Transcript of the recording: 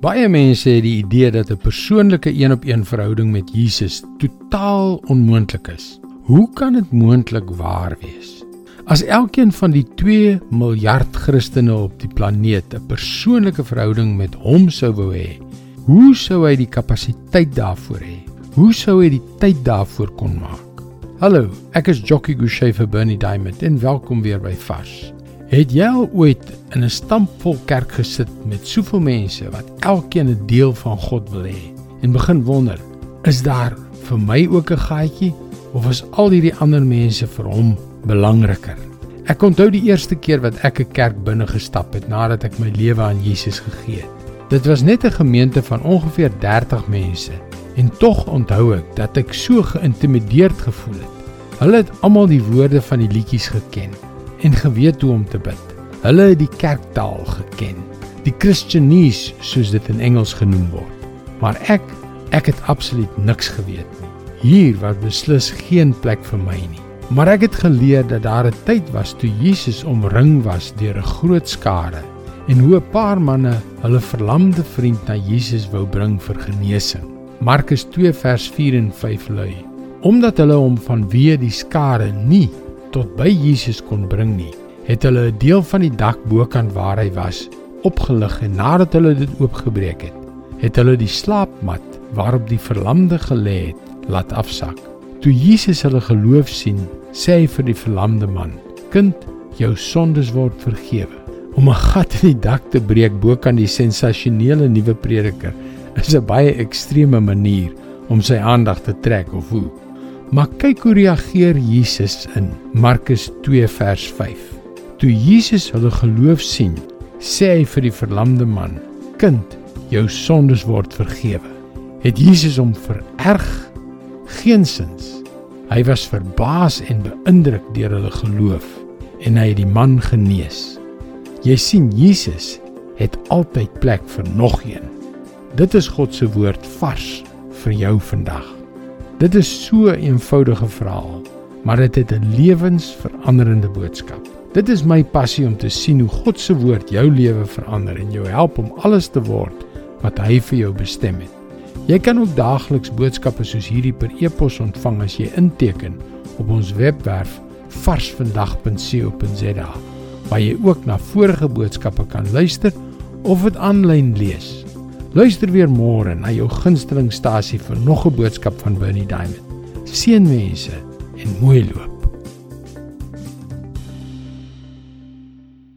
Baie mense het die idee dat 'n persoonlike een-op-een verhouding met Jesus totaal onmoontlik is. Hoe kan dit moontlik waar wees? As elkeen van die 2 miljard Christene op die planeet 'n persoonlike verhouding met Hom sou wou hê, hoe sou hy die kapasiteit daarvoor hê? Hoe sou hy die tyd daarvoor kon maak? Hallo, ek is Jockey Gouchee vir Bernie Diamond en welkom weer by Vars. Het jy al ooit in 'n stampvol kerk gesit met soveel mense wat elkeen 'n deel van God wil hê en begin wonder, is daar vir my ook 'n gaatjie of is al hierdie ander mense vir hom belangriker? Ek onthou die eerste keer wat ek 'n kerk binne gestap het nadat ek my lewe aan Jesus gegee het. Dit was net 'n gemeente van ongeveer 30 mense en tog onthou ek dat ek so geïntimideerd gevoel het. Hulle het almal die woorde van die liedjies geken en geweet hoe om te bid. Hulle het die kerktaal geken, die Christenese soos dit in Engels genoem word. Maar ek, ek het absoluut niks geweet nie. Hier was beslis geen plek vir my nie. Maar ek het geleer dat daar 'n tyd was toe Jesus omring was deur 'n groot skare en hoe 'n paar manne hulle verlamde vriend na Jesus wou bring vir genesing. Markus 2 vers 4 en 5 lui: Omdat hulle hom vanweë die skare nie tot by Jesus kon bring nie, het hulle 'n deel van die dak bokant waar hy was opgelig en nadat hulle dit oopgebreek het, het hulle die slaapmat waarop die verlamde gelê het, laat afsak. Toe Jesus hulle geloof sien, sê hy vir die verlamde man: "Kind, jou sondes word vergewe." Om 'n gat in die dak te breek bokant die sensasionele nuwe prediker is 'n baie ekstreme manier om sy aandag te trek of hoe. Maar kyk hoe reageer Jesus in Markus 2 vers 5. Toe Jesus hulle geloof sien, sê hy vir die verlamde man: "Kind, jou sondes word vergewe." Het Jesus hom vererg? Geensins. Hy was verbaas en beïndruk deur hulle geloof en hy het die man genees. Jy sien Jesus het altyd plek vir nog een. Dit is God se woord vars vir jou vandag. Dit is so 'n eenvoudige verhaal, maar dit het 'n lewensveranderende boodskap. Dit is my passie om te sien hoe God se woord jou lewe verander en jou help om alles te word wat hy vir jou bestem het. Jy kan ook daagliks boodskappe soos hierdie per e-pos ontvang as jy inteken op ons webwerf varsvandag.co.za waar jy ook na vorige boodskappe kan luister of dit aanlyn lees. Luister weer môre na jou gunstelingstasie vir nog 'n boodskap van Bernie Diamond. Seënwense en mooi loop.